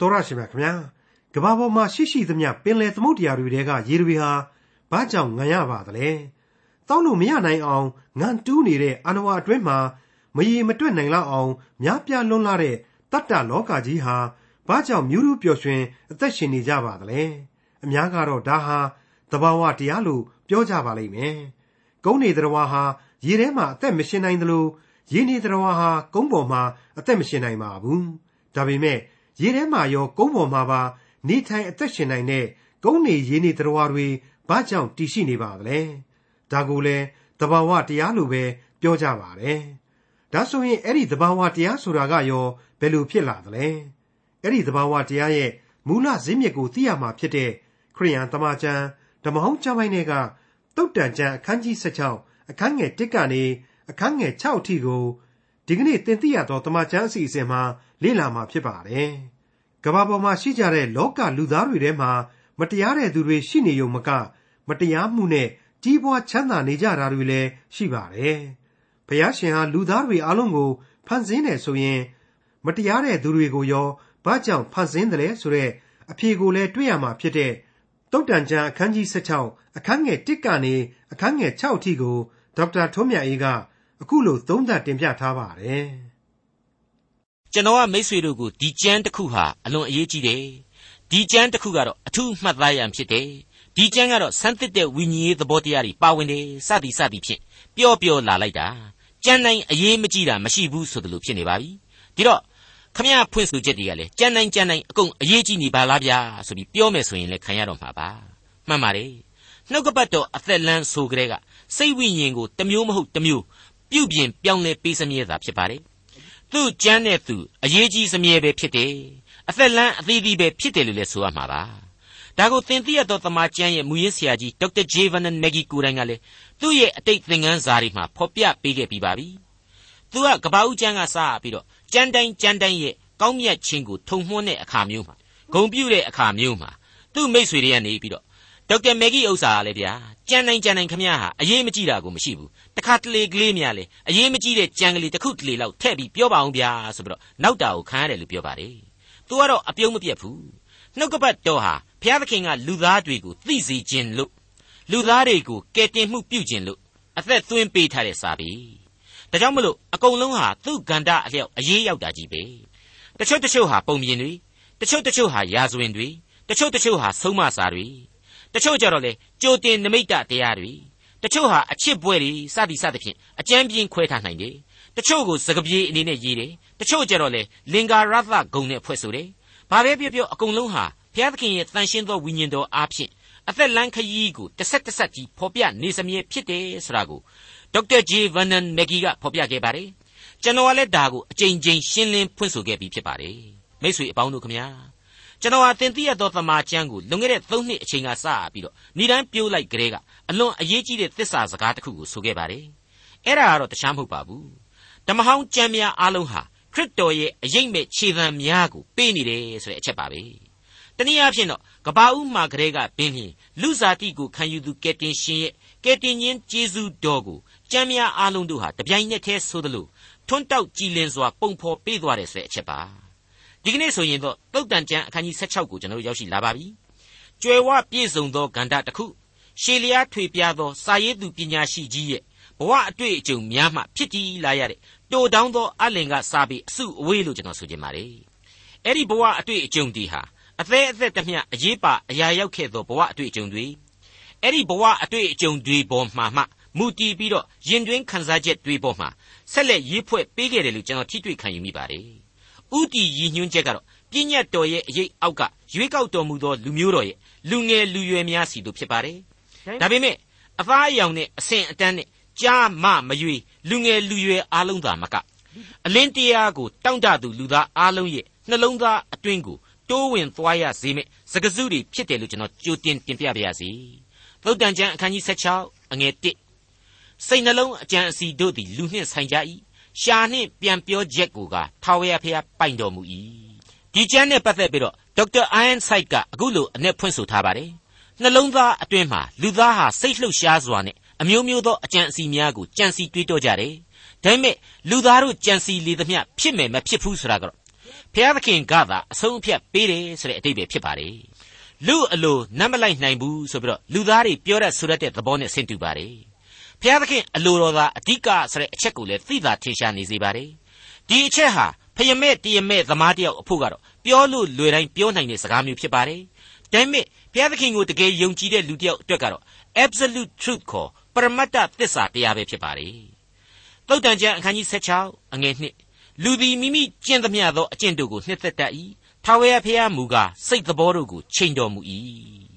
တော်ရရှိမြခင်ဗျာကဘာပေါ်မှာရှိရှိသမျှပင်လယ်သမုဒ္ဒရာတွေတဲကရေတွေဟာဘာကြောင့်ငံရပါသလဲတောက်လို့မရနိုင်အောင်ငံတူးနေတဲ့အာနဝအတွင်းမှာမရေမတွက်နိုင်လောက်အောင်များပြားလွန်းလာတဲ့တတ္တလောကကြီးဟာဘာကြောင့်မြူးရူးပျော်ရွှင်အသက်ရှင်နေကြပါသလဲအများကတော့ဒါဟာသဘာဝတရားလို့ပြောကြပါလိမ့်မယ်ကုန်းနေသတ္တဝါဟာရေထဲမှာအသက်မရှင်နိုင်သလိုရေနေသတ္တဝါဟာကုန်းပေါ်မှာအသက်မရှင်နိုင်ပါဘူးဒါပေမဲ့ ရေထဲမှာရောကုန်းပေါ်မှာပါနေထိုင်အသက်ရှင်နိုင်တဲ့ကုန်းနေရေနေသတ္တဝါတွေဘာကြောင့်တည်ရှိနေပါသလဲဒါကိုလည်းသဘာဝတရားလို့ပဲပြောကြပါတယ်ဒါဆိုရင်အဲ့ဒီသဘာဝတရားဆိုတာကရောဘယ်လိုဖြစ်လာသလဲအဲ့ဒီသဘာဝတရားရဲ့မူလဇင်းမြစ်ကိုသိရမှာဖြစ်တဲ့ခရိယန်တမန်ကျမ်းဓမ္မဟောင်းကျမ်းပိုင်းတွေကတုတ်တန်ကျမ်းအခန်းကြီး16အခန်းငယ်1ကနေအခန်းငယ်6အထိကိုဒီကနေ့သင်သိရသောတမန်ကျမ်းအစီအစဉ်မှာလေ့လာမှာဖြစ်ပါတယ်။ ကမ္ဘာပေါ်မှာရှိကြတဲ့လောကလူသားတွေထဲမှာ မတရားတဲ့သူတွေရှိနေုံမက မတရားမှုနဲ့ကြီးပွားချမ်းသာနေကြတာတွေလည်းရှိပါတယ်။ဘုရားရှင်ဟာလူသားတွေအလုံးကိုဖန်ဆင်းတယ်ဆိုရင် မတရားတဲ့သူတွေကိုရောဘာကြောင့်ဖန်ဆင်းတယ်လဲဆိုတော့အဖြေကိုလည်းတွေ့ရမှာဖြစ်တဲ့တုတ်တန်ကျမ်းအခန်းကြီး16အခန်းငယ်1ကနေအခန်းငယ်6အထိကိုဒေါက်တာထွန်းမြတ်အေးကအခုလိုသုံးသပ်တင်ပြထားပါတယ် ကျွန်တော်ကမိษွေတို့ကိုဒီကျမ်းတစ်ခုဟာအလွန်အရေးကြီးတယ်ဒီကျမ်းတစ်ခုကတော့အထူးမှတ်သားရန်ဖြစ်တယ်ဒီကျမ်းကတော့ဆန်းသစ်တဲ့ဝိညာဉ်ရေးသဘောတရားတွေပါဝင်တယ်စသည်စသည်ဖြင့်ပျော့ပျော့လာလိုက်တာကျမ်းတိုင်းအရေးမကြီးတာမရှိဘူးဆိုသလိုဖြစ်နေပါပြီဒီတော့ခမရဖွင့်ဆိုချက်တွေကလည်းကြမ်းတိုင်းကြမ်းတိုင်းအကုန်အရေးကြီးနေပါလားဗျာဆိုပြီးပြောမယ်ဆိုရင်လည်းခံရတော့မှာပါမှန်ပါတယ်နှုတ်ကပတ်တော်အသက်လန်းဆိုကြတဲ့ကစိတ်ဝိညာဉ်ကိုတမျိုးမဟုတ်တမျိုးပြုတ်ပြင်ပြောင်းလဲပေးစမြဲတာဖြစ်ပါတယ် သူ့ကြမ်းတဲ့သူအရေးကြီးစမြဲပဲဖြစ်တယ်အသက်လန်းအသေးသေးပဲဖြစ်တယ်လို့လည်းဆိုရမှာပါဒါကိုသင်သိရသောသမာကျမ်းရဲ့မူရင်းဆရာကြီးဒေါက်တာဂျေဗန်နန်မက်ဂီကိုတိုင်ကလည်းသူ့ရဲ့အတိတ်သင်ခန်းစာတွေမှာဖော်ပြပေးခဲ့ပြီးပါပြီသူကကပ္ပဦးကျမ်းကစပြီးတော့ကြမ်းတိုင်းကြမ်းတိုင်းရဲ့ကောင်းမြတ်ခြင်းကိုထုံမှွန်းတဲ့အခါမျိုးမှာဂုံပြူတဲ့အခါမျိုးမှာသူ့မိษွေတွေကနေပြီးတော့ ဒေါက်တာမက်ဂီဥစ္စာကလည်းဗျာကြမ်းတိုင်းကြမ်းတိုင်းခမရဟာအရေးမကြီးတာကိုမရှိဘူးတခါတလေကလေးများလေအရေးမကြီးတဲ့ကြံကလေးတစ်ခုတလေလောက်ထည့်ပြီးပြောပါအောင်ဗျာဆိုပြီးတော့နောက်တာကိုခံရတယ်လို့ပြောပါတယ်သူကတော့အပြုံးမပြတ်ဘူးနှုတ်ကပတ်တော်ဟာဘုရားသခင်ကလူသားတွေကိုသိစေခြင်းလို့လူသားတွေကိုကယ်တင်မှုပြုခြင်းလို့အသက်သွင်းပေးထားတဲ့စာပေဒါကြောင့်မလို့အကုန်လုံးဟာသူ့ဂန္ဓာအလျောက်အရေးရောက်တာကြီးပဲတချို့တချို့ဟာပုံပြင်တွေတချို့တချို့ဟာရာဇဝင်တွေတချို့တချို့ဟာဆုံးမစာတွေ တချို့ကြတော့လေကြိုတင်နမိတ်တရားတွေတချို့ဟာအချစ်ပွဲတွေစသည်စသဖြင့်အကြမ်းပြင်းခွဲထားနိုင်တယ်တချို့ကိုစကပြေအနေနဲ့ရေးတယ်တချို့ကြတော့လေလင်္ကာရသဂုံနဲ့ဖွဲ့ဆိုတယ်ဘာပဲပြောပြောအကုန်လုံးဟာဘုရားသခင်ရဲ့တန်ရှင်းသောဝိညာဉ်တော်အားဖြင့်အသက်လန်းခရီးကိုတစ်ဆက်တစ်ဆက်ကြီးဖော်ပြနေစမြဲဖြစ်တယ်ဆိုတာကိုဒေါက်တာဂျေဗန်နန်မက်ဂီကဖော်ပြခဲ့ပါတယ်ကျွန်တော်ကလည်းဒါကိုအကြိမ်ကြိမ်ရှင်းလင်းဖွင့်ဆိုခဲ့ပြီးဖြစ်ပါတယ်မိတ်ဆွေအပေါင်းတို့ခမညာ ကျွန်တော်ဟာသင်သိရသောသမာကျမ်းကိုလွန်ခဲ့တဲ့၃နှစ်အချိန်ကစပြီးတော့ဏိဒန်းပြိုးလိုက်ကြတဲ့ကအလွန်အရေးကြီးတဲ့သစ္စာစကားတစ်ခုကိုဆိုခဲ့ပါတယ်အဲ့ဒါကတော့တခြားမဟုတ်ပါဘူးဓမ္မဟောင်းကျမ်းများအားလုံးဟာခရစ်တော်ရဲ့အရေးမဲ့ခြေသံများကိုပေးနေတယ်ဆိုတဲ့အချက်ပါပဲတနည်းအားဖြင့်တော့ကဘာဦးမှာကလေးကဘင်းဖြင့်လူစားတိကိုခံယူသူကယ်တင်ရှင်ရဲ့ကယ်တင်ရှင်ဂျေဇုတော်ကိုကျမ်းများအားလုံးတို့ဟာတပြိုင်နက်တည်းဆိုသလိုထွန်းတောက်ကြည်လင်စွာပုံဖော်ပေးသွားတယ်ဆိုတဲ့အချက်ပါ ဒီကနေ့ဆိုရင်တော့တုတ်တန်ကျမ်းအခန်းကြီး16ကိုကျွန်တော်တို့ရောက်ရှိလာပါပြီကျွယ်ဝပြည့်စုံသောဂန္ဓတစ်ခုရှေလျားထွေပြားသောစာရေးသူပညာရှိကြီးရဲ့ဘဝအတွေ့အကြုံများမှဖြစ်တည်လာရတဲ့တိုတောင်းသောအလင်ကစာပေအစုအဝေးလို့ကျွန်တော်ဆိုချင်ပါတယ်အဲ့ဒီဘဝအတွေ့အကြုံတွေဟာအသေးအသက်တမျှအရေးပါအရာရောက်ခဲ့သောဘဝအတွေ့အကြုံတွေအဲ့ဒီဘဝအတွေ့အကြုံတွေပေါ်မှာမှမူတည်ပြီးတော့ရင်တွင်းခန်းစားချက်တွေပေါ်မှာဆက်လက်ရေးဖွဲ့ပေးခဲ့တယ်လို့ကျွန်တော်ထိတွေ့ခံယူမိပါတယ်။ ဥတီရည်ညွှန်းချက်ကတော့ပြည့်ညတ်တော်ရဲ့အရေးအောက်ကရွေးကောက်တော်မူသောလူမျိုးတော်ရဲ့လူငယ်လူရွယ်များစီတို့ဖြစ်ပါတယ်။ဒါပေမဲ့အသားအယောင်နဲ့အဆင့်အတန်းနဲ့ကြားမမရွေလူငယ်လူရွယ်အားလုံးသာမကအလင်းတရားကိုတောင့်တသူလူသားအားလုံးရဲ့နှလုံးသားအတွင်းကိုတိုးဝင်သွားရစေမယ့်စကားစုတွေဖြစ်တယ်လို့ကျွန်တော်ကြိုတင်တင်ပြပါရစေ။သုတ်တန်ကျမ်းအခန်းကြီး16အငယ်1စိတ်နှလုံးအကြံအစီတို့သည်လူနှင့်ဆိုင်ကြ၏ ရှာနှင့်ပြန်ပြောချက်ကိုကထာဝရဘုရားပိုင်တော်မူ၏ဒီကျမ်းနဲ့ပတ်သက်ပြီးတော့ဒေါက်တာအိုင်န်ဆိုက်ကအခုလိုအ내ဖွင့်ဆိုထားပါတယ်နှလုံးသားအတွင်းမှာလူသားဟာစိတ်လှုပ်ရှားစွာနဲ့အမျိုးမျိုးသောအကြံအစီများကိုကြံစီတွေးတောကြတယ်ဒါပေမဲ့လူသားတို့ကြံစီလေသမျှဖြစ်မယ်မဖြစ်ဘူးဆိုတာကတော့ဖျားသခင်ကသာအဆုံးအဖြတ်ပေးတယ်ဆိုတဲ့အတိတ်ပဲဖြစ်ပါတယ်လူအလိုနမ်းမလိုက်နိုင်ဘူးဆိုပြီးတော့လူသားတွေပြောရဆိုရတဲ့သဘောနဲ့ဆင်တူပါတယ် ဖျားသခင်အလိုတော်သာအဓိကဆိုတဲ့အချက်ကိုလည်းသိသာထင်ရှားနေစေပါတယ်ဒီအချက်ဟာဖယမဲ့တရမဲ့သမားတယောက်အဖို့ကတော့ပြောလို့လွယ်တိုင်းပြောနိုင်တဲ့စကားမျိုးဖြစ်ပါတယ်ဒါပေမဲ့ဘုရားသခင်ကိုတကယ်ယုံကြည်တဲ့လူတစ်ယောက်အတွက်ကတော့ absolute truth ခေါ်ပရမတ္တသစ္စာတရားပဲဖြစ်ပါတယ်သုတ်တန်ကျမ်းအခန်းကြီး16အငယ်1လူသည်မိမိကျင့်သမျှသောအကျင့်တို့ကိုနှစ်သက်တတ်၏ထာဝရဘုရားမူကားစိတ်သဘောတို့ကိုချိန်တော်မူ၏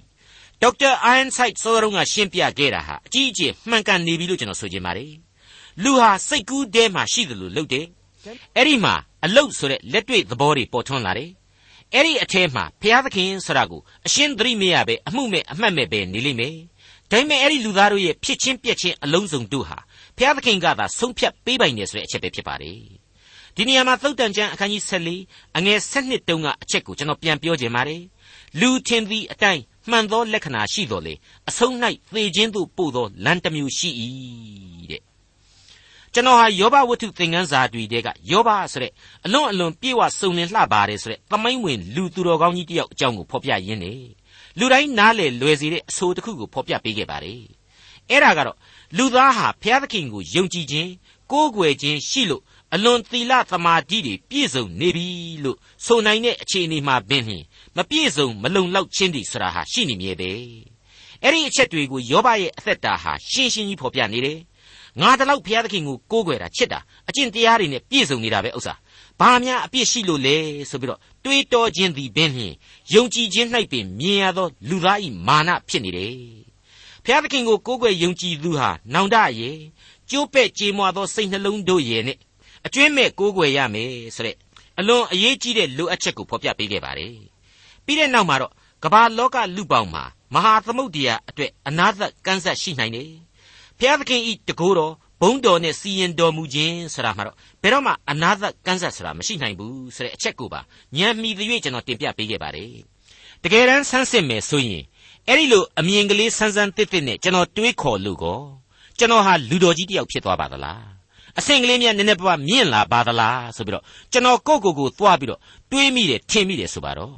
ဒေါက်တာအိုင်န်ဆိုင်စောရုံးကရှင်းပြခဲ့တာဟာအကြီးအကျယ်မှန်ကန်နေပြီလို့ကျွန်တော်ဆိုချင်ပါတယ်လူဟာစိတ်ကူးတဲမှာရှိတယ်လို့လုပ်တယ်အဲ့ဒီမှာအလုတ်ဆိုတဲ့လက်တွေ့သဘောတွေပေါ်ထွန်းလာတယ်အဲ့ဒီအထဲမှာဘုရားသခင်ဆိုတာကိုအရှင်းသတိမရပဲအမှုမဲ့အမှတ်မဲ့ပဲနေလိမ့်မယ်ဒါပေမဲ့အဲ့ဒီလူသားတို့ရဲ့ဖြစ်ချင်းပြက်ချင်းအလုံးစုံတို့ဟာဘုရားသခင်ကသာဆုံးဖြတ်ပေးပိုင်တယ်ဆိုတဲ့အချက်ပဲဖြစ်ပါတယ်ဒီနေရာမှာသုတ်တန်ကျမ်းအခန်းကြီး14အငယ်7တုန်းကအချက်ကိုကျွန်တော်ပြန်ပြောခြင်းပါတယ် လူထင်သည့်အတိုင်းမှန်သောလက္ခဏာရှိတော်လေအဆုံး၌သေခြင်းသို့ပို့သောလမ်းတစ်မျိုးရှိ၏တဲ့ကျွန်တော်ဟာယောဘဝတ္ထုသင်ခန်းစာတွေတဲကယောဘဆိုတဲ့အလွန်အလွန်ပြေဝစုံလင်လှပါတယ်ဆိုတဲ့သမိုင်းဝင်လူသူတော်ကောင်းကြီးတယောက်အကြောင်းကိုဖော်ပြရင်းနေလူတိုင်းနားလေလွယ်စေတဲ့အဆိုတစ်ခုကိုဖော်ပြပေးခဲ့ပါတယ်အဲ့ဒါကတော့လူသားဟာဘုရားသခင်ကိုယုံကြည်ခြင်းကိုးကွယ်ခြင်းရှိလို့အလွန်သီလသမာဓိတွေပြည့်စုံနေပြီလို့ဆိုနိုင်တဲ့အခြေအနေမှာပင်လျှင် မပြည့်စုံမလုံလောက်ခြင်းဒီဆိုတာဟာရှိနေမြဲပဲအဲ့ဒီအချက်တွေကိုယောဘရဲ့အသက်တာဟာရှင်းရှင်းကြီးဖော်ပြနေတယ်ငါတလောက်ဘုရားသခင်ကိုကိုးကွယ်တာချစ်တာအကျင့်တရားတွေနဲ့ပြည့်စုံနေတာပဲဥစ္စာဘာများအပြစ်ရှိလို့လဲဆိုပြီးတော့တွေးတောခြင်းသည်ပင်လျှင်ယုံကြည်ခြင်း၌ပင်မြင်ရသောလူသား၏မာနဖြစ်နေတယ်ဘုရားသခင်ကိုကိုးကွယ်ယုံကြည်သူဟာနောင်တရဲ့ကျိုးပဲ့ကြေးမွာသောစိတ်နှလုံးတို့ရဲ့နဲ့အကျွင်းမဲ့ကိုးကွယ်ရမယ်ဆိုတဲ့အလွန်အရေးကြီးတဲ့လိုအပ်ချက်ကိုဖော်ပြပေးခဲ့ပါတယ် ပြီးတဲ့နောက်မှာတော့ကမ္ဘာလောကလူပေါင်းမှာမဟာသမုဒ္ဒရာအတွက်အနာသက်ကန်းဆက်ရှိနိုင်တယ်ဘုရားသခင်ဤတကိုးတော်ဘုံတော်နဲ့စီရင်တော်မူခြင်းဆိုတာမှာတော့ဘယ်တော့မှအနာသက်ကန်းဆက်ဆိုတာမရှိနိုင်ဘူးဆိုတဲ့အချက်ကိုပါညံမီသရွေ့ကျွန်တော်တင်ပြပေးခဲ့ပါတယ်တကယ်တမ်းဆန်းစစ်မယ်ဆိုရင်အဲ့ဒီလိုအမြင်ကလေးဆန်းဆန်းတစ်တစ်နဲ့ကျွန်တော်တွေးခေါ်လို့ကောကျွန်တော်ဟာလူတော်ကြီးတယောက်ဖြစ်သွားပါသလားအဆင့်ကလေးများနည်းနည်းပါးမြင့်လာပါသလားဆိုပြီးတော့ကျွန်တော်ကိုယ့်ကိုယ်ကိုသွားပြီးတော့တွေးမိတယ်ထင်မိတယ်ဆိုပါတော့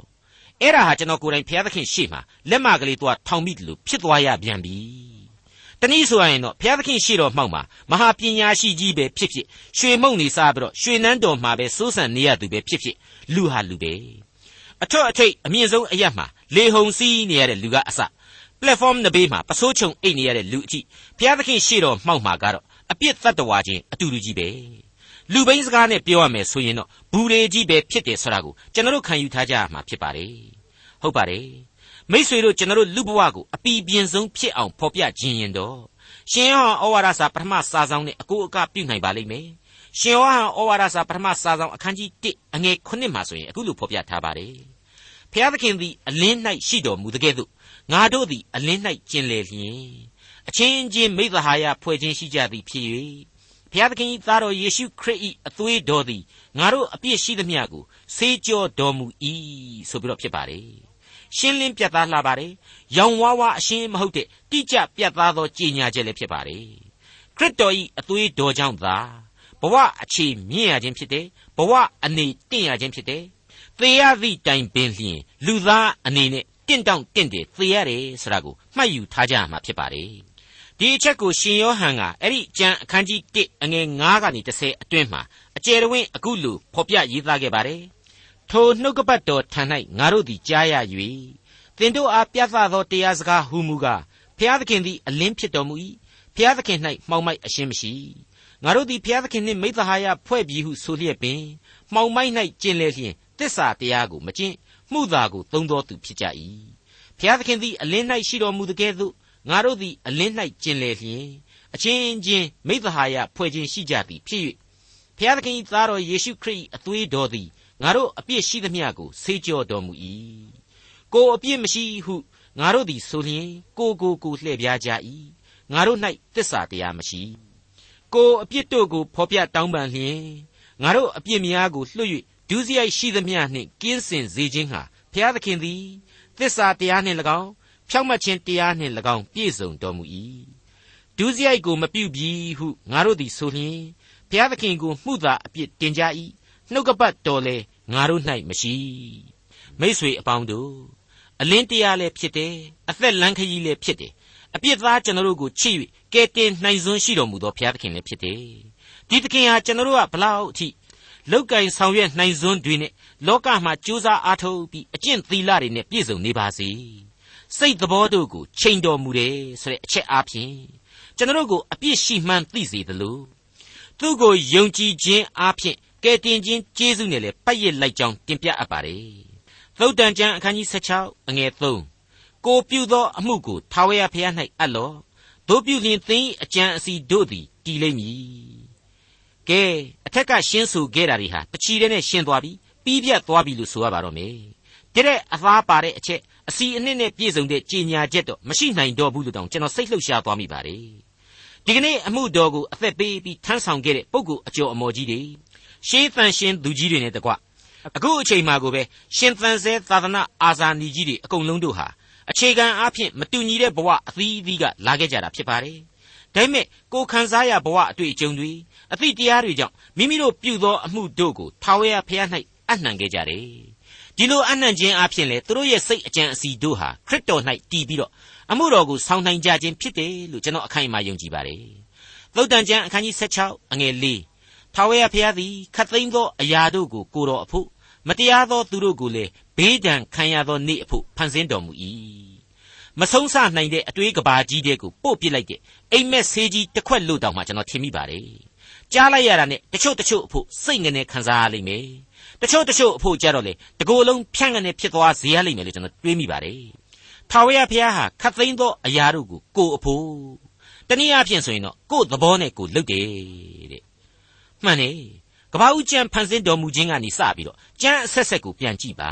အဲ့ဒါဟာကျွန်တော်ကိုယ်တိုင်ဘုရားသခင်ရှေ့မှာလက်မကလေးသွားထောင်မိတယ်လို့ဖြစ်သွားရပြန်ပြီတနည်းဆိုရရင်တော့ဘုရားသခင်ရှေ့တော်မှောက်မှာမဟာပညာရှိကြီးပဲဖြစ်ဖြစ်ရွှေမုံနေစားပြီးတော့ရွှေနန်းတော်မှာပဲစိုးစံနေရသူပဲဖြစ်ဖြစ်လူဟာလူပဲအထွတ်အထိပ်အမြင့်ဆုံးအရက်မှာလေဟုန်စီးနေရတဲ့လူကအစ platform နဘေးမှာပစိုးချုံအိတ်နေရတဲ့လူအထိဘုရားသခင်ရှေ့တော်မှောက်မှာကတော့အပြစ်တတ္တဝါချင်းအတူတူကြီးပဲ လူဘိန်းစကားနဲ့ပြောရမယ်ဆိုရင်တော့ဘူးတွေကြီးပဲဖြစ်တယ်ဆိုတာကိုကျွန်တော်တို့ခံယူထားကြရမှာဖြစ်ပါတယ်ဟုတ်ပါတယ်မိษွေတို့ကျွန်တော်တို့လူဘဝကိုအပီပြင်းဆုံးဖြစ်အောင်ဖော်ပြခြင်းရင်တော့ရှင်ယောဟန်ဩဝါဒစာပထမစာဆောင်နဲ့အကိုအကပြုနိုင်ပါလိမ့်မယ်ရှင်ယောဟန်ဩဝါဒစာပထမစာဆောင်အခန်းကြီး1အငယ်9မှာဆိုရင်အခုလိုဖော်ပြထားပါတယ်ဖျားသခင်သည်အလင်း၌ရှိတော်မူတဲ့ကဲ့သို့ငါတို့သည်အလင်း၌ကျင်လေလျင်အချင်းချင်းမိသဟာယဖွဲ့ခြင်းရှိကြသည်ဖြစ်၍ ဘုရားသခင်၏သားတော်ယေရှုခရစ်၏အသွေးတော်သည်ငါတို့အပြစ်ရှိသမျှကိုဆေးကြောတော်မူ၏ဆိုပြီးတော့ဖြစ်ပါတယ်ရှင်းလင်းပြတ်သားလှပါတယ်ရောင်ဝါးဝါအရှင်းမဟုတ်တဲ့တိကျပြတ်သားသောကြေညာချက်လည်းဖြစ်ပါတယ်ခရစ်တော်၏အသွေးတော်ကြောင့်သာဘဝအခြေမြင့်ရခြင်းဖြစ်တယ်ဘဝအနေတင့်ရခြင်းဖြစ်တယ်သေရသည့်တိုင်ပင်လျင်လူသားအနေနဲ့တင့်တောင့်တင့်တယ်သေရတယ်ဆိုတာကိုမှတ်ယူထားကြရမှာဖြစ်ပါတယ် ဒီအချက်ကိုရှင်ယောဟန်ကအဲ့ဒီကျမ်းအခန်းကြီး1အငယ်9ကနေ10အတွင်းမှာအကျယ်တဝင်းအခုလိုဖော်ပြရေးသားခဲ့ပါတယ်ထိုနှုတ်ကပတ်တော်ထံ၌ငါတို့သည်ကြားရ၍သင်တို့အားပြသသောတရားစကားဟူမူကားဖျားသခင်သည်အလင်းဖြစ်တော်မူ၏ဖျားသခင်၌မှောင်မိုက်အရှင်းမရှိငါတို့သည်ဖျားသခင်နှင့်မိသဟာယဖွဲ့ပြီးဟုဆိုလျက်ပင်မှောင်မိုက်၌ကျင်လေလျင်တစ္ဆာတရားကိုမကျင့်မှုသာကိုသုံးတော်သူဖြစ်ကြ၏ဖျားသခင်သည်အလင်း၌ရှိတော်မူတဲ့ကဲ့သို့ ငါတို့သည်အလင်း၌ကျင်လေလျင်အချင်းချင်းမိသဟာယဖွဲ့ခြင်းရှိကြသည်ဖြစ်၍ဖျားသခင်၏သားတော်ယေရှုခရစ်၏အသွေးတော်သည်ငါတို့အပြစ်ရှိသမျှကိုဆေးကြောတော်မူ၏ကိုအပြစ်မရှိဟုငါတို့သည်ဆိုလျင်ကိုကိုကိုလှည့်ပြားကြ၏ငါတို့၌တစ္ဆာတရားမရှိကိုအပြစ်တို့ကိုဖော်ပြတောင်းပန်လျင်ငါတို့အပြစ်များကိုလွှတ်၍ဒုစရိုက်ရှိသမျှနှင့်ကင်းစင်စေခြင်းဟာဖျားသခင်သည်တစ္ဆာတရားနှင့်၎င်း ဖြောင့်မတ်ခြင်းတရားနှင့်၎င်းပြည့်စုံတော်မူ၏ဒုစရိုက်ကိုမပြုပြီးဟုငါတို့သည်ဆိုလျင်ဘုရားသခင်ကိုမှုသာအပြစ်တင်ကြ၏နှုတ်ကပတ်တော်လေငါတို့၌မရှိမိษွေအပေါင်းတို့အလင်းတရားလည်းဖြစ်တယ်အသက်လန်းခရီးလည်းဖြစ်တယ်အပြစ်သားကျွန်တော်တို့ကိုချစ်၍ကယ်တင်နိုင်စွမ်းရှိတော်မူသောဘုရားသခင်လည်းဖြစ်တယ်ဒီသခင်ဟာကျွန်တော်တို့ကဘလောက်အထိလောက်ကင်ဆောင်ရွက်နိုင်စွမ်းတွေနဲ့လောကမှာကြိုးစားအားထုတ်ပြီးအကျင့်သီလတွေနဲ့ပြည့်စုံနေပါစေ စိတ်သဘောတို့ကိုချိန်တော်မူတယ်ဆိုတဲ့အချက်အားဖြင့်ကျွန်တော်တို့ကိုအပြစ်ရှိမှန်းသိစေသလိုသူ့ကိုယုံကြည်ခြင်းအားဖြင့်ကယ်တင်ခြင်းကျေးဇူးနဲ့လည်းပတ်ရစ်လိုက်ကြောင်းတင်ပြအပ်ပါတယ်သုတ်တန်ကျမ်းအခန်းကြီး16အငယ်3ကိုပြုသောအမှုကိုထာဝရဘုရား၌အပ်လော့တို့ပြုလျင်သင်အကြံအစီတို့သည်တည်လိမ့်မည်ကဲအထက်ကရှင်းဆိုခဲ့တာတွေဟာတချီတဲ့နဲ့ရှင်းသွားပြီပြီးပြတ်သွားပြီလို့ဆိုရပါတော့မယ်တဲ့အသားပါတဲ့အချက် အစီအနှစ်နဲ့ပြည့်စုံတဲ့ကြည်ညာချက်တော့မရှိနိုင်တော့ဘူးလို့တောင်ကျွန်တော်စိတ်လှုပ်ရှားသွားမိပါတယ်ဒီကနေ့အမှုတော်ကိုအသက်ပေးပြီးထမ်းဆောင်ခဲ့တဲ့ပုဂ္ဂိုလ်အကျော်အမော်ကြီးတွေရှေးသန်ရှင်သူကြီးတွေနဲ့တကွအခုအချိန်မှာကိုပဲရှင်သန်ဆဲသာသနာအာဇာနည်ကြီးတွေအကုန်လုံးတို့ဟာအခြေခံအားဖြင့်မတူညီတဲ့ဘဝအသီးသီးကလာခဲ့ကြတာဖြစ်ပါတယ်ဒါပေမဲ့ကိုခံစားရဘဝအတွေ့အကြုံတွေအသည့်တရားတွေကြောင့်မိမိတို့ပြုသောအမှုတို့ကိုထာဝရဘုရား၌အနှံခဲ့ကြတယ် ဒီလိုအနှံခြင်းအပြင်လေသူတို့ရဲ့စိတ်အကြံအစီတို့ဟာခရစ်တော်၌တည်ပြီးတော့အမှုတော်ကိုဆောင်နိုင်ကြခြင်းဖြစ်တယ်လို့ကျွန်တော်အခိုင်အမာယုံကြည်ပါတယ်သုတ်တန်ကျမ်းအခန်းကြီး16အငယ်၄ထာဝရဘုရားသည်ခတ်သိမ်းသောအရာတို့ကိုကိုတော်အဖို့မတရားသောသူတို့ကိုလည်းဘေးဒဏ်ခံရသောနေ့အဖို့ဖန်ဆင်းတော်မူ၏မဆုံးစနိုင်တဲ့အတွေးကဘာကြီးတဲ့ကိုပို့ပစ်လိုက်တဲ့အိမ်မက်ဆေးကြီးတစ်ခွက်လို့တောင်မှကျွန်တော်ထင်မိပါတယ်ကြားလိုက်ရတာနဲ့တချို့တချို့အဖို့စိတ်ငနေခံစားရလိမ့်မယ် တချို့တချို့အဖို့ကြတော့လေတကိုယ်လုံးဖြန့်ငနေဖြစ်သွားစေရလိမ့်မယ်လို့ကျွန်တော်တွေးမိပါတယ်ထာဝရဘုရားဟာခတ်သိမ်းသောအရာတို့ကိုကိုအဖို့တနည်းအားဖြင့်ဆိုရင်တော့ကိုယ်သဘောနဲ့ကိုလုပ်တယ်တဲ့မှန်တယ်ကဘာဦးကျမ်းဖန်ဆင်းတော်မူခြင်းကနေစပြီးတော့ကျမ်းအဆက်ဆက်ကိုပြန်ကြည့်ပါ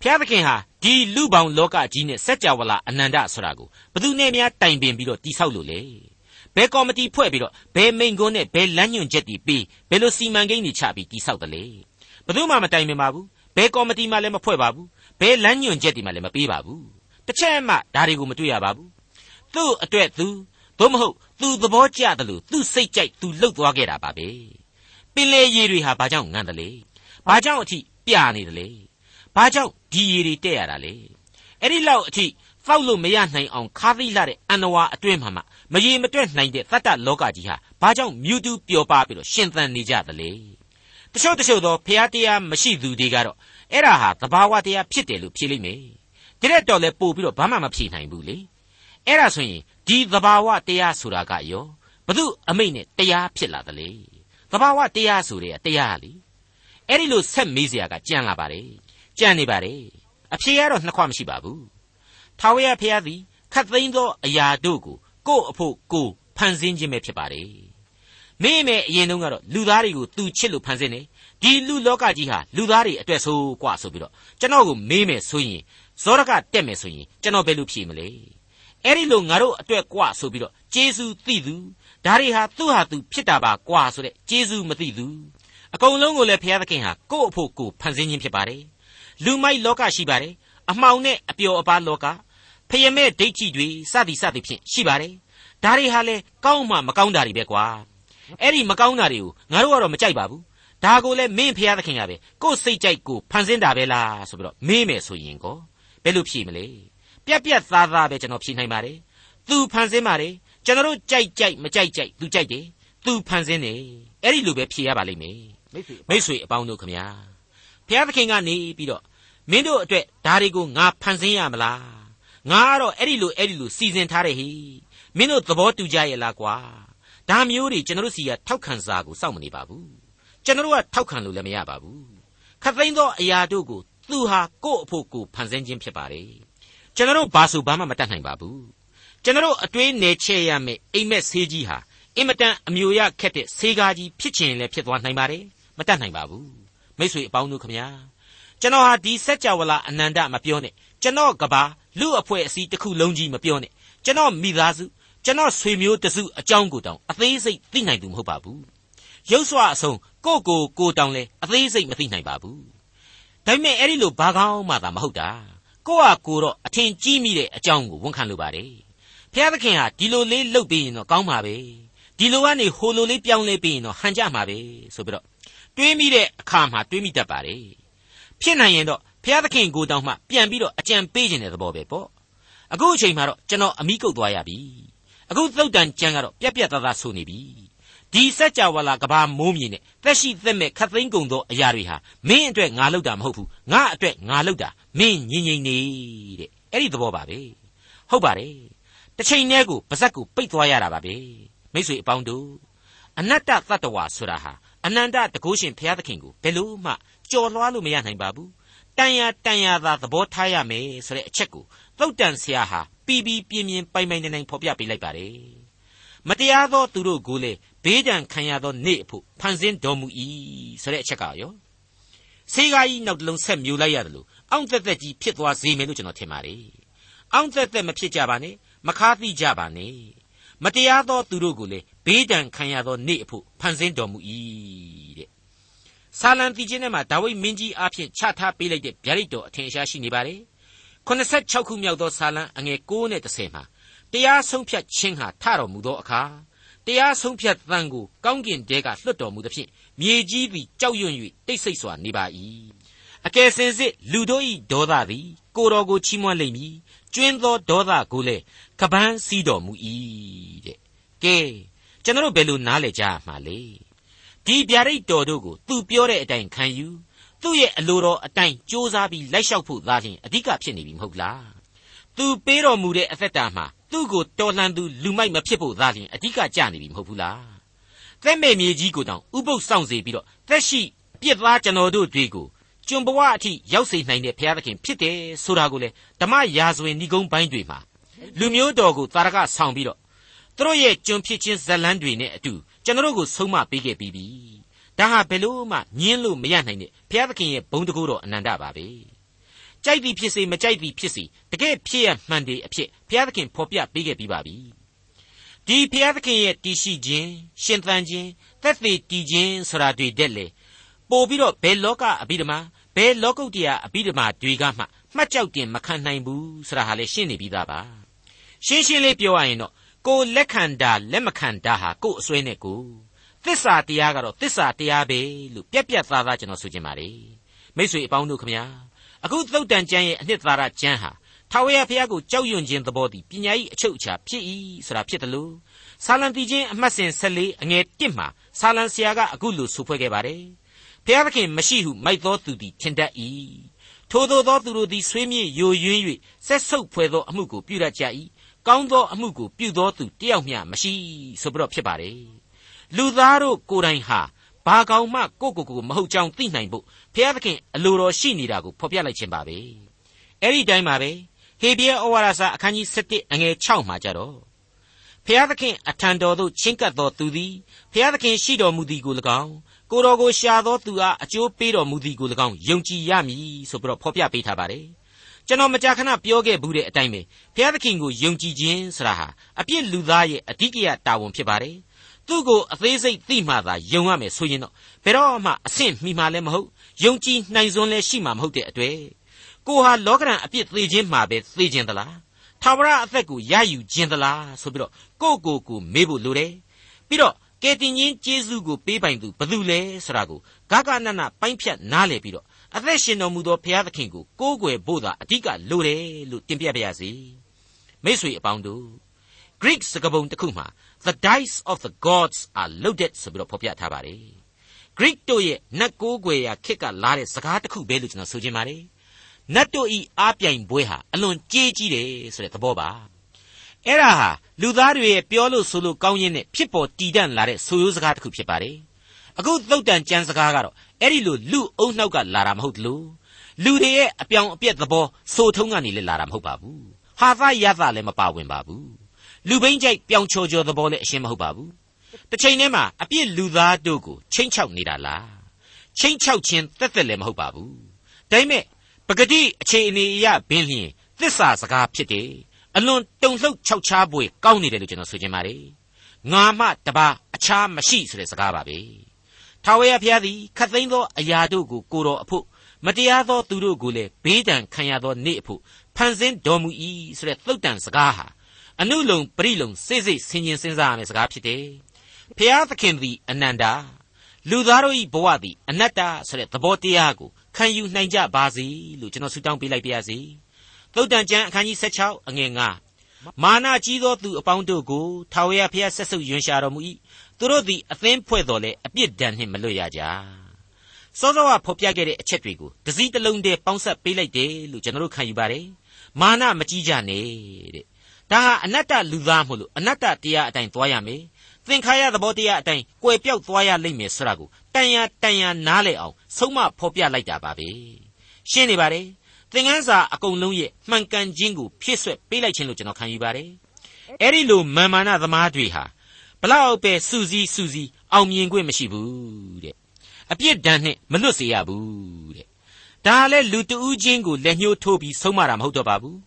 ဘုရားသခင်ဟာဒီလူပေါင်းလောကကြီးနဲ့စัจ java လာအနန္တဆိုတာကိုဘသူနဲ့များတိုင်ပင်ပြီးတော့တိဆောက်လို့လေဘယ်ကော်မတီဖွဲ့ပြီးတော့ဘယ်မိန်ကွန်းနဲ့ဘယ်လမ်းညွှန်ချက်တွေပြီးဘယ်လိုစီမံကိန်းတွေချပြီးတိဆောက်တယ်လေ ဘသူမှမတိုင်ပင်ပါဘူးဘယ်ကော်မတီမှလည်းမဖွဲ့ပါဘူးဘယ်လမ်းညွှန်ချက်တွေမှလည်းမပေးပါဘူးတစ်ချက်မှဒါတွေကိုမတွေ့ရပါဘူးသူ့အတွက်သူသို့မဟုတ်သူသဘောကျတယ်လို့သူ့စိတ်ကြိုက်သူလှုပ်သွားခဲ့တာပါပဲပင်လေရေတွေဟာဘာကြောင့်ငံတယ်လေဘာကြောင့်အထိပြနေတယ်လေဘာကြောင့်ဒီရေတွေတက်ရတာလဲအဲ့ဒီလောက်အထိဖောက်လို့မရနိုင်အောင်ခါးသိလာတဲ့အန်နဝါအတွင်းမှာမှမရေမတွက်နိုင်တဲ့သတ္တလောကကြီးဟာဘာကြောင့်မြူတူပျော်ပါပြီးတော့ရှင်သန်နေကြသလဲ တချို့တချို့သောဖျားတရားမရှိသူတွေကတော့အဲ့ဒါဟာသဘာဝတရားဖြစ်တယ်လို့ဖြေလိမ့်မယ်ဒီရက်တော့လဲပို့ပြီးတော့ဘာမှမဖြေနိုင်ဘူးလေအဲ့ဒါဆိုရင်ဒီသဘာဝတရားဆိုတာကရောဘု து အမိတ်နဲ့တရားဖြစ်လာတယ်လေသဘာဝတရားဆိုတဲ့တရားလေအဲ့ဒီလိုဆက်မေးစရာကကြံလာပါတယ်ကြံနေပါတယ်အဖြေကတော့နှစ်ခွမရှိပါဘူးထာဝရဘုရားသည်ခတ်သိမ်းသောအရာတို့ကိုကို့အဖို့ကိုဖန်ဆင်းခြင်းပဲဖြစ်ပါတယ် မင်းမဲအရင်တုန်းကတော့လူသားတွေကိုသူချစ်လို့ဖန်ဆင်းတယ်ဒီလူလောကကြီးဟာလူသားတွေအတွက်ဆိုกว่าဆိုပြီးတော့ကျွန်တော်ကိုမေးမယ်ဆိုရင်ဇောရကတက်မယ်ဆိုရင်ကျွန်တော်ဘယ်လိုဖြေမလဲအဲ့ဒီလိုငါတို့အတွက်กว่าဆိုပြီးတော့ဂျေဇုသိသူဒါတွေဟာသူ့ဟာသူဖြစ်တာပါกว่าဆိုတဲ့ဂျေဇုမသိသူအကုန်လုံးကိုလည်းဘုရားသခင်ဟာကိုယ့်အဖို့ကိုဖန်ဆင်းခြင်းဖြစ်ပါတယ်လူမိုက်လောကရှိပါတယ်အမှောင်နဲ့အပျော်အပါလောကဖယမဲဒိဋ္ဌိတွေစသည်စသည်ဖြင့်ရှိပါတယ်ဒါတွေဟာလေကောင်းမှမကောင်းတာတွေပဲကွာ အဲ့ဒီမကောင်းတာတွေကိုငါတို့ကတော့မကြိုက်ပါဘူးဒါကိုလည်းမင်းဖျားသခင်ကပဲကိုယ်စိတ်ကြိုက်ကိုဖန်ဆင်းတာပဲလားဆိုပြီးတော့မေးမယ်ဆိုရင်ကောဘယ်လိုဖြေမလဲပြက်ပြက်သားသားပဲကျွန်တော်ဖြေနိုင်ပါတယ်သူဖန်ဆင်းပါတယ်ကျွန်တော်တို့ကြိုက်ကြိုက်မကြိုက်ကြိုက်သူကြိုက်တယ်သူဖန်ဆင်းတယ်အဲ့ဒီလိုပဲဖြေရပါလိမ့်မယ်မိတ်ဆွေအပေါင်းတို့ခမညာဘုရားသခင်ကနေပြီးတော့မင်းတို့အတွက်ဒါတွေကိုငါဖန်ဆင်းရမလားငါကတော့အဲ့ဒီလိုအဲ့ဒီလိုစီစဉ်ထားတယ်ဟိမင်းတို့သဘောတူကြရဲ့လားကွာ ဒါမျိုးတွေကျွန်တော်တို့စီကထောက်ခံစာကိုစောင့်မနေပါဘူးကျွန်တော်တို့ကထောက်ခံလို့လည်းမရပါဘူးခတ်သိမ်းသောအရာတို့ကိုသူဟာကိုယ့်အဖို့ကိုဖန်ဆင်းခြင်းဖြစ်ပါတယ်ကျွန်တော်တို့ဘာဆိုဘာမှမတတ်နိုင်ပါဘူးကျွန်တော်တို့အတွေးနယ်ချဲ့ရမယ်အိမ်မက်ဆေးကြီးဟာအင်မတန်အမျိုးရခက်တဲ့ဆေးကားကြီးဖြစ်ချင်လည်းဖြစ်သွားနိုင်ပါတယ်မတတ်နိုင်ပါဘူးမိတ်ဆွေအပေါင်းတို့ခမညာကျွန်တော်ဟာဒီစัจ java လာအနန္တမပြောနဲ့ကျွန်တော်ကဘာလူအဖွဲ့အစည်းတစ်ခုလုံးကြီးမပြောနဲ့ကျွန်တော်မိသားစု ကျွန်တော်ဆွေမျိုးတစုအကြောင်းကိုတောင်အသေးစိတ်သိနိုင်သူမဟုတ်ပါဘူးရုပ်စွာအဆုံးကိုကိုကိုတောင်လဲအသေးစိတ်မသိနိုင်ပါဘူးဒါပေမဲ့အဲ့ဒီလိုဘာကောင်းမှသာမဟုတ်တာကိုကကိုတော့အထင်ကြီးမိတဲ့အကြောင်းကိုဝန်ခံလိုပါတယ်ဖျားသခင်ဟာဒီလိုလေးလှုပ်ပြီးရင်တော့ကောင်းပါပဲဒီလိုကနေဟိုလိုလေးပြောင်းလဲပြီးရင်တော့ဟန်ကြမှာပဲဆိုပြီးတော့တွေးမိတဲ့အခါမှာတွေးမိတတ်ပါတယ်ဖြစ်နိုင်ရင်တော့ဘုရားသခင်ကိုတောင်မှပြန်ပြီးတော့အကြံပေးခြင်းတဲ့သဘောပဲပေါ့အခုအချိန်မှာတော့ကျွန်တော်အမိကုတ်သွားရပြီ အခုသုတ်တန်ကြံကတော့ပြက်ပြက်သားသားဆိုနေပြီဒီစัจ java လာကဘာမိုးမြေနဲ့သက်ရှိသက်မဲ့ခတ်သိမ်းကုန်သောအရာတွေဟာမင်းအတွက်ငါလုပ်တာမဟုတ်ဘူးငါအတွက်ငါလုပ်တာမင်းငြိမ်ငြိမ်နေတဲ့အဲ့ဒီသဘောပါပဲဟုတ်ပါတယ်တစ်ချိန်တည်းကိုပါဇက်ကိုပိတ်သွားရတာပါပဲမိတ်ဆွေအပေါင်းတို့အနတ္တတတ္တဝါဆိုတာဟာအနန္တတကုရှင်ဘုရားသခင်ကိုဘယ်လို့မှကြော်လွှားလို့မရနိုင်ပါဘူးတန်ရတန်ရသာသဘောထားရမယ်ဆိုတဲ့အချက်ကိုသုတ်တန်ဆရာဟာ ပီပီပြင်းပြင်းပိုင်ပိုင်နိုင်နိုင်ဖော်ပြပေးလိုက်ပါတယ်မတရားသောသူတို့ကိုလေဘေးဒဏ်ခံရသောနေ့အဖို့ဖန်ဆင်းတော်မူ၏ဆိုတဲ့အချက်ကရောဆေးကားကြီးနောက်တစ်လုံးဆက်မြူလိုက်ရတယ်လို့အောင့်သက်သက်ကြီးဖြစ်သွားစေမယ်လို့ကျွန်တော်ထင်ပါတယ်အောင့်သက်သက်မဖြစ်ကြပါနဲ့မခါသိကြပါနဲ့မတရားသောသူတို့ကိုလေဘေးဒဏ်ခံရသောနေ့အဖို့ဖန်ဆင်းတော်မူ၏တဲ့ဆာလံတီချင်းထဲမှာဒါဝိဒ်မင်းကြီးအားဖြင့်ချထားပေးလိုက်တဲ့ဗျာဒိတ်တော်အထင်ရှားရှိနေပါတယ် 86ခုမြောက်သောဆာလံအငယ်9နဲ့10မှာတရားဆုံးဖြတ်ခြင်းဟာထတော်မူသောအခါတရားဆုံးဖြတ်သံကိုကောင်းကင်တဲကလွှတ်တော်မူသဖြင့်မြေကြီးသည်ကြောက်ရွံ့၍တိတ်ဆိတ်စွာနေပါ၏အကယ်စင်စစ်လူတို့၏ဒေါသသည်ကိုတော်ကိုချီးမွမ်းလိမ့်မည်ကျွင်းသောဒေါသကိုလည်းကပန်းစီးတော်မူ၏တဲ့ကဲကျွန်တော်ဘယ်လိုနားလည်ကြရမှာလဲဒီဗျာဒိတ်တော်တို့ကိုသူပြောတဲ့အတိုင်းခံယူ သူ့ရဲ့အလိုတော်အတိုင်းစ조사ပြီးလိုက်လျှောက်ဖို့သာလျှင်အဓိကဖြစ်နေပြီမဟုတ်လားသူပေးတော်မူတဲ့အသက်တာမှာသူ့ကိုတော်လှန်သူလူမိုက်မဖြစ်ဖို့သာလျှင်အဓိကကြနေပြီမဟုတ်ဘူးလားသက်မဲ့မြေကြီးကိုတောင်ဥပုပ်ဆောင်စေပြီးတော့သက်ရှိပြစ်သားကျွန်တော်တို့တွေကိုကျွန်ဘဝအထိရောက်စေနိုင်တဲ့ဘုရားသခင်ဖြစ်တယ်ဆိုတာကိုလေဓမ္မရာဇဝင်ဏိဂုံးပိုင်းတွေမှာလူမျိုးတော်ကိုတာရကဆောင်ပြီးတော့သူတို့ရဲ့ကျွန်ဖြစ်ခြင်းဇလန်းတွေနဲ့အတူကျွန်တော်တို့ကိုဆုံးမပေးခဲ့ပြီးပြီ ဒါဟာဘယ်လို့မှညင်းလို့မရနိုင်တဲ့ဘုရားသခင်ရဲ့ဘုံတကူတော်အနန္တပါပဲကြိုက်သည်ဖြစ်စေမကြိုက်သည်ဖြစ်စေတကယ်ဖြစ်ရမှန်တယ်အဖြစ်ဘုရားသခင်ဖော်ပြပေးခဲ့ပြီးပါပြီဒီဘုရားသခင်ရဲ့တည်ရှိခြင်းရှင်သန်ခြင်းသက်သေတည်ခြင်းဆိုတာတွေတက်လေပို့ပြီးတော့ဘယ်လောကအဘိဓမ္မာဘယ်လောကုတ္တရာအဘိဓမ္မာတွေကမှမှတ်ကြောက်တင်မခံနိုင်ဘူးဆိုတာဟာလည်းရှင်းနေပြီးသားပါရှင်းရှင်းလေးပြောရရင်တော့ကိုလက်ခံတာလက်မခံတာဟာကို့အစွဲနဲ့ကို သစ္စာတရားကတော့သစ္စာတရားပဲလို့ပြက်ပြက်သားသားကျွန်တော်ဆိုချင်ပါလေမိတ်ဆွေအပေါင်းတို့ခမညာအခုသုတ်တန်ကျမ်းရဲ့အနှစ်သာရကျမ်းဟာထာဝရဘုရားကိုကြောက်ရွံ့ခြင်းသဘောတည်ပညာ၏အချုပ်အခြာဖြစ်၏ဆိုတာဖြစ်တယ်လို့ဆာလံတီချင်းအမှတ်စဉ်14အငယ်1မှာဆာလံဆရာကအခုလိုဆိုဖွဲ့ခဲ့ပါတယ်ဘုရားသခင်မရှိဟုမိုက်သောသူသည်ထင်တတ်၏ထိုသောသောသူတို့သည်ဆွေးမြေ့ယိုယွင်း၍ဆက်ဆုပ်ဖွဲ့သောအမှုကိုပြုတတ်ကြ၏ကောင်းသောအမှုကိုပြုသောသူတယောက်မျှမရှိဆိုပြီးတော့ဖြစ်ပါတယ် လူသားတို့ကိုယ်တိုင်ဟာဘာကောင်မှကိုကိုကိုမဟုတ်ကြောင်းသိနိုင်ဖို့ဘုရားသခင်အလိုတော်ရှိနေတာကိုဖော်ပြလိုက်ခြင်းပါပဲအဲ့ဒီတိုင်းပါပဲဟေဘရဲဩဝါဒစာအခန်းကြီး7အငယ်6မှာကြတော့ဖျားသခင်အထံတော်သို့ချဉ်ကပ်တော်သူသည်ဖျားသခင်ရှိတော်မူသည်ကို၎င်းကိုတော်ကိုရှာသောသူအားအကျိုးပေးတော်မူသည်ကို၎င်းယုံကြည်ရမည်ဆိုပြီးတော့ဖော်ပြပေးထားပါတယ်ကျွန်တော်မကြာခဏပြောခဲ့ဘူးတဲ့အတိုင်းပဲဘုရားသခင်ကိုယုံကြည်ခြင်းဆိုတာဟာအပြစ်လူသားရဲ့အဓိကရတာဝန်ဖြစ်ပါတယ် သူ့ကိုအသေးစိတ်သိမှသာယုံရမယ်ဆိုရင်တော့ဘယ်တော့မှအဆင့်မှီမှလည်းမဟုတ်ယုံကြည်နိုင်စွမ်းလည်းရှိမှာမဟုတ်တဲ့အတွေ့ကိုဟာလောကရန်အပြစ်သေးခြင်းမှာပဲသေခြင်းသလားထာဝရအသက်ကိုရယူခြင်းသလားဆိုပြီးတော့ကိုကိုကိုမေးဖို့လိုတယ်ပြီးတော့ကယ်တင်ရှင်ယေရှုကိုပေးပိုင်သူဘယ်သူလဲဆိုတာကိုဂဂနနပိုင်းဖြတ်နားလည်ပြီးတော့အသက်ရှင်တော်မူသောဘုရားသခင်ကိုကိုးကွယ်ဖို့သာအဓိကလိုတယ်လို့တင်ပြပါရစေမိတ်ဆွေအပေါင်းတို့ Greek စကားပုံတစ်ခုမှာ the dice of the gods are loaded ဆိုပြီးတော့ဖော်ပြထားပါတယ် Greek တို့ရဲ့နတ်ကိုးကွယ်ရာခေတ်ကလာတဲ့စကားတစ်ခုပဲလို့ကျွန်တော်ဆိုချင်ပါတယ်နတ်တို့ဤအားပြိုင်ပွဲဟာအလွန်ကြေးကြီးတယ်ဆိုတဲ့သဘောပါအဲ့ဒါဟာလူသားတွေရဲ့ပြောလို့ဆိုလို့ကောင်းရင်းနဲ့ဖြစ်ပေါ်တည်တံ့လာတဲ့ဆိုရိုးစကားတစ်ခုဖြစ်ပါတယ်အခုသုတ်တန်ကျမ်းစကားကတော့အဲ့ဒီလိုလူအုံနှောက်ကလာတာမဟုတ်လို့လူတွေရဲ့အပြောင်အပြက်သဘောဆိုထုံးကနေလည်းလာတာမဟုတ်ပါဘူးဟာသရသလည်းမပါဝင်ပါဘူး လူဘိန်းကြိုက်ပြောင်ချော်ချော်သဘောလည်းအရှင်းမဟုတ်ပါဘူးတစ်ချိန်တည်းမှာအပြစ်လူသားတို့ကိုချိန်ချောက်နေတာလားချိန်ချောက်ခြင်းတက်တက်လည်းမဟုတ်ပါဘူးဒါပေမဲ့ပဂတိအခြေအနေအရဘင်းလျင်သစ္စာစကားဖြစ်တယ်အလွန်တုန်လှုပ်ခြောက်ခြားပွေကောင်းနေတယ်လို့ကျွန်တော်ဆိုချင်ပါတယ်ငါမှတပါအခြားမရှိဆိုတဲ့စကားပါပဲထာဝရဘုရားသည်ခတ်သိမ်းသောအရာတို့ကိုကိုတော်အဖို့မတရားသောသူတို့ကိုလည်းဘေးဒဏ်ခံရသောနေ့အဖို့ဖန်ဆင်းတော်မူ၏ဆိုတဲ့သုတ်တန်စကားဟာ အနုလုံပရိလုံစိတ်စိတ်ဆင်ញင်စဉ်းစားရမယ့်စကားဖြစ်တယ်ဖျားသခင်သည်အနန္တာလူသားတို့၏ဘဝသည်အနတ္တဆိုတဲ့သဘောတရားကိုခံယူနိုင်ကြပါစေလို့ကျွန်တော်ဆုတောင်းပေးလိုက်ပါရစေသုတ်တန်ကျမ်းအခန်းကြီး16အငယ်9မာနကြီးသောသူအပေါင်းတို့ကိုထာဝရဘုရားဆက်ဆုပ်ယွန်ရှာတော်မူ၏သူတို့သည်အသင်းဖွဲ့တော်လဲအပြစ်ဒဏ်နှင့်မလွတ်ရကြစောစောကဖော်ပြခဲ့တဲ့အချက်တွေကိုတစည်းတစ်လုံးတည်းပေါင်းစပ်ပေးလိုက်တယ်လို့ကျွန်တော်တို့ခံယူပါတယ်မာနမကြီးကြနဲ့တဲ့ ဒါဟာအနတ္တလူသားမို့လို့အနတ္တတရားအတိုင်းသွားရမယ်သင်္ခါရသဘောတရားအတိုင်းကွယ်ပြောက်သွားရလိမ့်မယ်ဆိုတာကိုတန်ရတန်ရနားလည်အောင်ဆုံးမဖော်ပြလိုက်တာပါပဲရှင်းနေပါတယ်သင်ခန်းစာအကုန်လုံးရဲ့မှန်ကန်ခြင်းကိုဖြည့်ဆွက်ပေးလိုက်ခြင်းလို့ကျွန်တော်ခံယူပါတယ်အဲ့ဒီလိုမာမာနသမားတွေဟာဘလောက်ပဲစူးစီးစူးစီးအောင်မြင်ခွင့်မရှိဘူးတဲ့အပြစ်ဒဏ်နဲ့မလွတ်စေရဘူးတဲ့ဒါလည်းလူတဦးချင်းကိုလက်ညှိုးထိုးပြီးဆုံးမတာမဟုတ်တော့ပါဘူး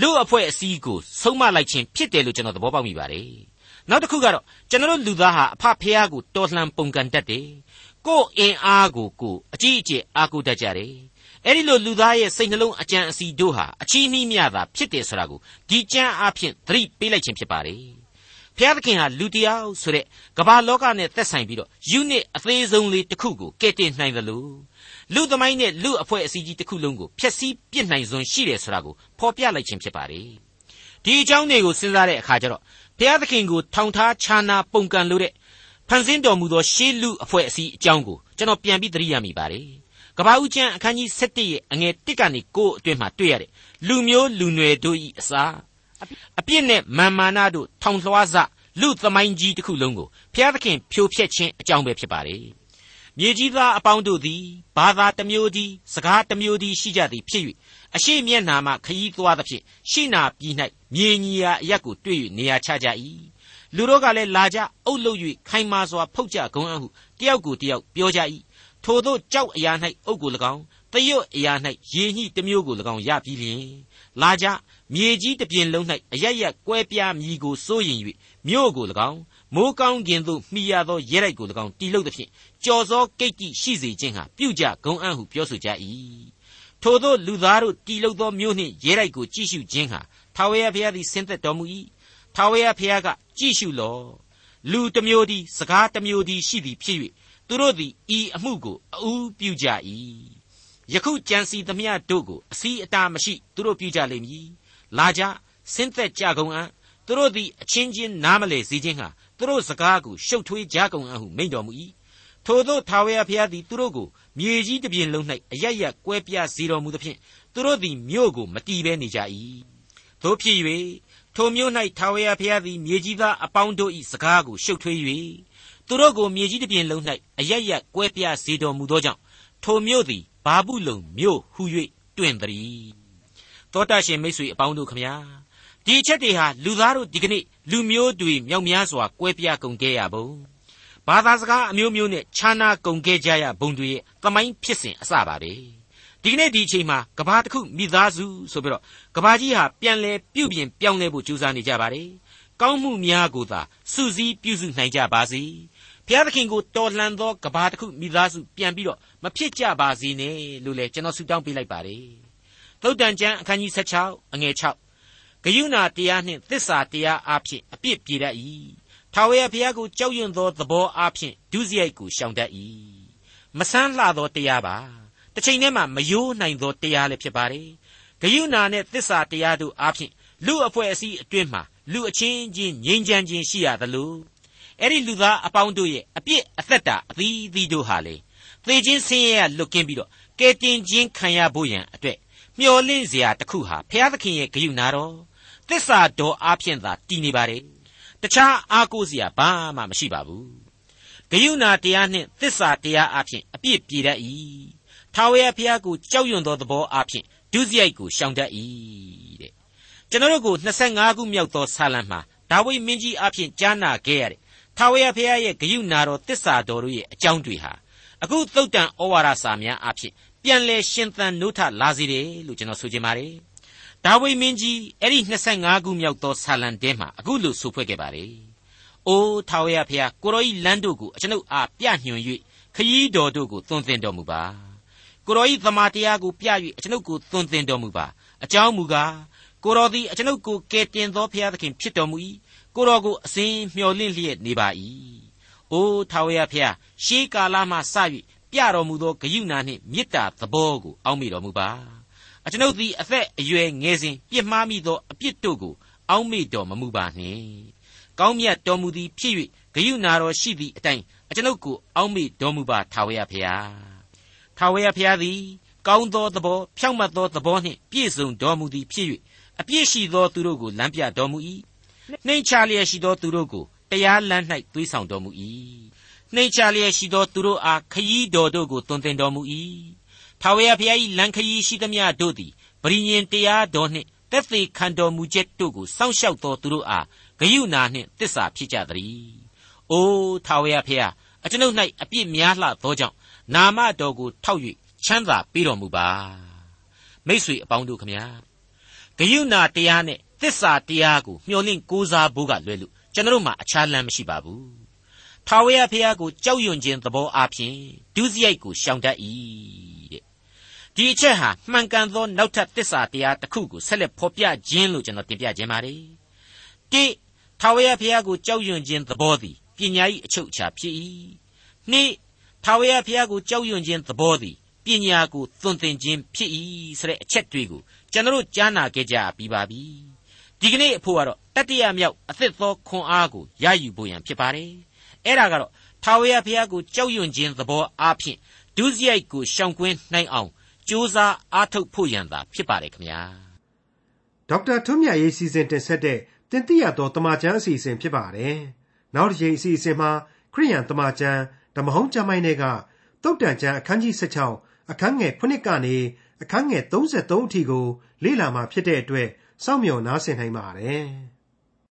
လူအဖွဲ့အစည်းကိုဆုံးမလိုက်ခြင်းဖြစ်တယ်လို့ကျွန်တော်သဘောပေါက်မိပါတယ်နောက်တစ်ခုကတော့ကျွန်တော်လူသားဟာအဖဖះကိုတော်လှန်ပုန်ကန်တတ်တယ်ကိုယ်အင်အားကိုကိုအကြီးအကျယ်အားကိုးတတ်ကြတယ်အဲ့ဒီလိုလူသားရဲ့စိတ်နှလုံးအကြံအစီတို့ဟာအချီးနှီးမြတာဖြစ်တယ်ဆိုတာကိုဒီကြံအားဖြင့်သတိပေးလိုက်ခြင်းဖြစ်ပါတယ်ဖျားသခင်ဟာလူတရားဆိုတဲ့ကမ္ဘာလောကနဲ့သက်ဆိုင်ပြီးတော့ unit အသေးဆုံးလေးတစ်ခုကိုကယ်တင်နိုင်တယ်လို့ လူသမိုင်းနဲ့လူအဖွဲ့အစည်းကြီးတစ်ခုလုံးကိုဖျက်ဆီးပစ်နိုင်စွမ်းရှိတယ်ဆိုတာကိုဖော်ပြလိုက်ခြင်းဖြစ်ပါတယ်ဒီအကြောင်းတွေကိုစဉ်းစားတဲ့အခါကျတော့ဘုရားသခင်ကိုထောင်ထားခြားနာပုန်ကန်လို့တဲ့ဖန်ဆင်းတော်မူသောရှေးလူအဖွဲ့အစည်းအကြောင်းကိုကျွန်တော်ပြန်ပြီးသတိရမိပါတယ်ကပ္ပဦးကျမ်းအခန်းကြီး7ရဲ့အငယ်1ကနေ9အတွင်းမှာတွေ့ရတဲ့လူမျိုးလူနွယ်တို့ဤအစာအပြစ်နဲ့မာမာနတို့ထောင်လွှားစလူသမိုင်းကြီးတစ်ခုလုံးကိုဘုရားသခင်ဖြိုဖျက်ခြင်းအကြောင်းပဲဖြစ်ပါတယ် မြေကြီးသားအပေါင်းတို့သည်ဘာသာတစ်မျိုးသည်စကားတစ်မျိုးသည်ရှိကြသည်ဖြစ်၍အရှိမျက်နာမှခยีသွားသဖြင့်ရှိနာပြည်၌မြေညီရာအရက်ကိုတွေ့၍နေရာချကြ၏လူတို့ကလည်းလာကြအုပ်လို့၍ခိုင်မာစွာဖုတ်ကြဂုံအဟုတယောက်ကိုတယောက်ပြောကြ၏ထို့သောကြောက်အရာ၌အုပ်ကို၎င်းတရွတ်အရာ၌ရေညှိတစ်မျိုးကို၎င်းရပြီးလျင်လာကြမြေကြီးတစ်ပြင်လုံး၌အရရက်ကွဲပြားမြည်ကိုစိုးရင်၍မြို့ကို၎င်း မိုးကောင်းကင်သို့မှီရသောရဲတိုက်ကို၎င်းတီလုတ်သဖြင့်ကြော်စောကိတ်တိရှိစေခြင်းဟာပြုကြဂုံအံ့ဟုပြောဆိုကြ၏ထိုသောလူသားတို့တီလုတ်သောမြို့နှင့်ရဲတိုက်ကိုကြည့်ရှုခြင်းဟာထာဝရဘုရားသည်ဆင်းသက်တော်မူ၏ထာဝရဘုရားကကြည့်ရှုလော့လူတစ်မျိုးသည်စကားတစ်မျိုးသည်ရှိသည်ဖြစ်၍သူတို့သည်ဤအမှုကိုအူးပြုကြ၏ယခုကြံစီသမျှတို့ကိုအစီအတာမရှိသူတို့ပြုကြလိမ့်မည်လာကြဆင်းသက်ကြကုန်အံ့သူတို့သည်အချင်းချင်းနားမလဲစေခြင်းဟာ သူတို့စကားကိုရှုပ်ထွေးကြကုန်အံ့ဟုမိန့်တော်မူ၏ထို့သောထာဝရဘုရားသည်သူတို့ကိုမြေကြီးတစ်ပြင်လုံး၌အရရက်ကွဲပြားစေတော်မူသဖြင့်သူတို့သည်မြို့ကိုမတီးဘဲနေကြ၏တို့ဖြစ်၍ထိုမြို့၌ထာဝရဘုရားသည်မြေကြီးသားအပေါင်းတို့၏စကားကိုရှုပ်ထွေး၍သူတို့ကိုမြေကြီးတစ်ပြင်လုံး၌အရရက်ကွဲပြားစေတော်မူသောကြောင့်ထိုမြို့သည်ဘာဘူးလုံမြို့ဟု၍တွင်သည်တောတရှင်မိတ်ဆွေအပေါင်းတို့ခမညာဒီအချက်တွေဟာလူသားတို့ဒီကနေ့ လူမျိုးတွေမြောက်များစွာကွဲပြားကုန်ခဲ့ရပုံဘာသာစကားအမျိုးမျိုးနဲ့ခြားနာကုန်ခဲ့ကြရဘုံတွေရဲ့သမိုင်းဖြစ်စဉ်အစပါပဲဒီကနေ့ဒီအချိန်မှာကဘာတစ်ခုမိသားစုဆိုပြီးတော့ကဘာကြီးဟာပြန်လဲပြုတ်ပြင်ပြောင်းလဲဖို့ကြိုးစားနေကြပါတယ်ကောင်းမှုများကိုသာစုစည်းပြုစုနိုင်ကြပါစေဘုရားသခင်ကိုတော်လှန်သောကဘာတစ်ခုမိသားစုပြန်ပြီးတော့မဖြစ်ကြပါစေနဲ့လို့လည်းကျွန်တော်ဆုတောင်းပေးလိုက်ပါတယ်သုတ်တန်ကျမ်းအခန်းကြီး16အငယ်6 ဂယုဏတရားနှင့်သစ္စာတရားအဖြစ်အပြစ်ပြေတတ်၏ထာဝရဘုရားကိုကြောက်ရွံ့သောသဘောအဖြစ်ဒုစရိုက်ကိုရှောင်တတ်၏မဆန်းလှသောတရားပါတစ်ချိန်တည်းမှာမယိုးနိုင်သောတရားလည်းဖြစ်ပါတယ်ဂယုဏနဲ့သစ္စာတရားတို့အဖြစ်လူအဖွဲ့အစည်းအတွင်းမှာလူအချင်းချင်းငြိမ်းချမ်းခြင်းရှိရသလိုအဲ့ဒီလူသားအပေါင်းတို့ရဲ့အပြစ်အသက်တာအသီးသီးတို့ဟာလေသေခြင်းဆင်းရဲရလွတ်ကင်းပြီးတော့ကယ်တင်ခြင်းခံရဖို့ရန်အတွက်မျော်လင့်စရာတစ်ခုဟာဘုရားသခင်ရဲ့ဂရုဏာတော် သစ္စာတော်အားဖြင့်သာတည်နေပါတယ်တခြားအားကိုးစရာဘာမှမရှိပါဘူးဂယုဏတရားနှင့်သစ္စာတရားအားဖြင့်အပြည့်ပြေတတ်၏ထာဝရဘုရားကိုကြောက်ရွံ့သောသဘောအားဖြင့်ဒုစရိုက်ကိုရှောင်တတ်၏တဲ့ကျွန်တော်တို့ကို25ခုမြောက်သောဆာလံမှာဒါဝိမင်းကြီးအားဖြင့်ကြားနာခဲ့ရတဲ့ထာဝရဘုရားရဲ့ဂယုဏတော်သစ္စာတော်တို့ရဲ့အကြောင်းတွေဟာအခုသုတ်တန်ဩဝါဒစာများအားဖြင့်ပြန်လဲရှင်သန်နိုးထလာစေတယ်လို့ကျွန်တော်ဆိုချင်ပါတယ် ဒါဝိမင်းကြီးအဲ့ဒီ25ခုမြောက်သောဆာလံတဲမှာအခုလိုဆိုဖွဲ့ခဲ့ပါတယ်။အိုးထာဝရဘုရားကိုရောဤလမ်းတို့ကိုအကျွန်ုပ်အားပြညွှန်၍ခရီးတော်တို့ကိုသွန်သင်တော်မူပါ။ကိုရောဤသမာတရားကိုပြ၍အကျွန်ုပ်ကိုသွန်သင်တော်မူပါ။အကြောင်းမူကားကိုရောသည်အကျွန်ုပ်ကိုကယ်တင်သောဘုရားသခင်ဖြစ်တော်မူ၏။ကိုရောကိုအစဉ်မျှော်လင့်လျက်နေပါ၏။အိုးထာဝရဘုရားရှေးကာလမှစ၍ပြတော်မူသောဂယုဏနှင့်မေတ္တာသဘောကိုအောက်မေ့တော်မူပါ အကျွန်ုပ်သည်အသက်အရွယ်ငယ်စဉ်ပြစ်မှားမိသောအပြစ်တို့ကိုအောက်မေ့တော်မမူပါနှင့်ကောင်းမြတ်တော်မူသည်ဖြစ်၍ဂယုဏတော်ရှိသည့်အတိုင်းအကျွန်ုပ်ကိုအောက်မေ့တော်မူပါထာဝရဖျားထာဝရဖျားသည်ကောင်းသောသဘောဖြောင့်မတ်သောသဘောနှင့်ပြည့်စုံတော်မူသည်ဖြစ်၍အပြည့်ရှိသောသူတို့ကိုလမ်းပြတော်မူ၏နှိမ်ချလျက်ရှိသောသူတို့ကိုတရားလမ်း၌သွေးဆောင်တော်မူ၏နှိမ်ချလျက်ရှိသောသူတို့အားခရီးတော်တို့ကိုတွင်တင်တော်မူ၏ ထာဝရဘုရား၏လမ်းခရီးရှိသမျှတို့သည်ပရိညင်တရားတော်နှင့်တက်သေးခံတော်မူချက်တို့ကိုစောင့်ရှောက်တော်သူတို့အားဂယုဏနှင့်တစ္ဆာဖြစ်ကြသည်။အိုးထာဝရဘုရားအကျွန်ုပ်၌အပြစ်များလှသောကြောင့်နာမတော်ကိုထောက်၍ချမ်းသာပေးတော်မူပါမိษွေအပေါင်းတို့ခမညာဂယုဏတရားနဲ့သစ္စာတရားကိုမျှော်လင့်ကိုးစားဖို့ကလွယ်လို့ကျွန်တော်မှအခြားလမ်းမရှိပါဘူးထာဝရဘုရားကိုကြောက်ရွံ့ခြင်းသဘောအပြင်ဒုစရိုက်ကိုရှောင်တတ်၏တဲ့ ဒီအချက်ဟာမှန်ကန်သောနောက်ထပ်သစ္စာတရားတစ်ခုကိုဆက်လက်ဖော်ပြခြင်းလို့ကျွန်တော်တင်ပြခြင်းပါတယ်တိထာဝရဘုရားကိုကြောက်ရွံ့ခြင်းသဘောသည်ပညာ၏အချုပ်အခြာဖြစ်၏နှစ်ထာဝရဘုရားကိုကြောက်ရွံ့ခြင်းသဘောသည်ပညာကိုသွန်သင်ခြင်းဖြစ်၏ဆိုတဲ့အချက်တွေကိုကျွန်တော်ကြားနာခဲ့ကြပြီးပါပြီဒီကနေ့အဖို့ကတော့တတိယမြောက်အသစ်သောခွန်အားကိုရယူဖို့ရန်ဖြစ်ပါတယ်အဲ့ဒါကတော့ထာဝရဘုရားကိုကြောက်ရွံ့ခြင်းသဘောအားဖြင့်ဒုစရိုက်ကိုရှောင်ကွင်းနိုင်အောင် ကြိုးစားအားထုတ်ဖို့ရန်သာဖြစ်ပါတယ်ခင်ဗျာဒေါက်တာထွန်းမြတ်ရေးစီစဉ်တင်ဆက်တဲ့တင်ပြရသောတမချန်းအစီအစဉ်ဖြစ်ပါတယ်နောက်တစ်ချိန်အစီအစဉ်မှာခရိယန်တမချန်းဓမ္မဟောင်းကျမ်းပိုင်းတွေကတုတ်တန်ချန်းအခန်းကြီး16အခန်းငယ်9ကနေအခန်းငယ်33အထိကိုလေ့လာမှာဖြစ်တဲ့အတွက်စောင့်မျှော်နားဆင်နိုင်ပါတယ်။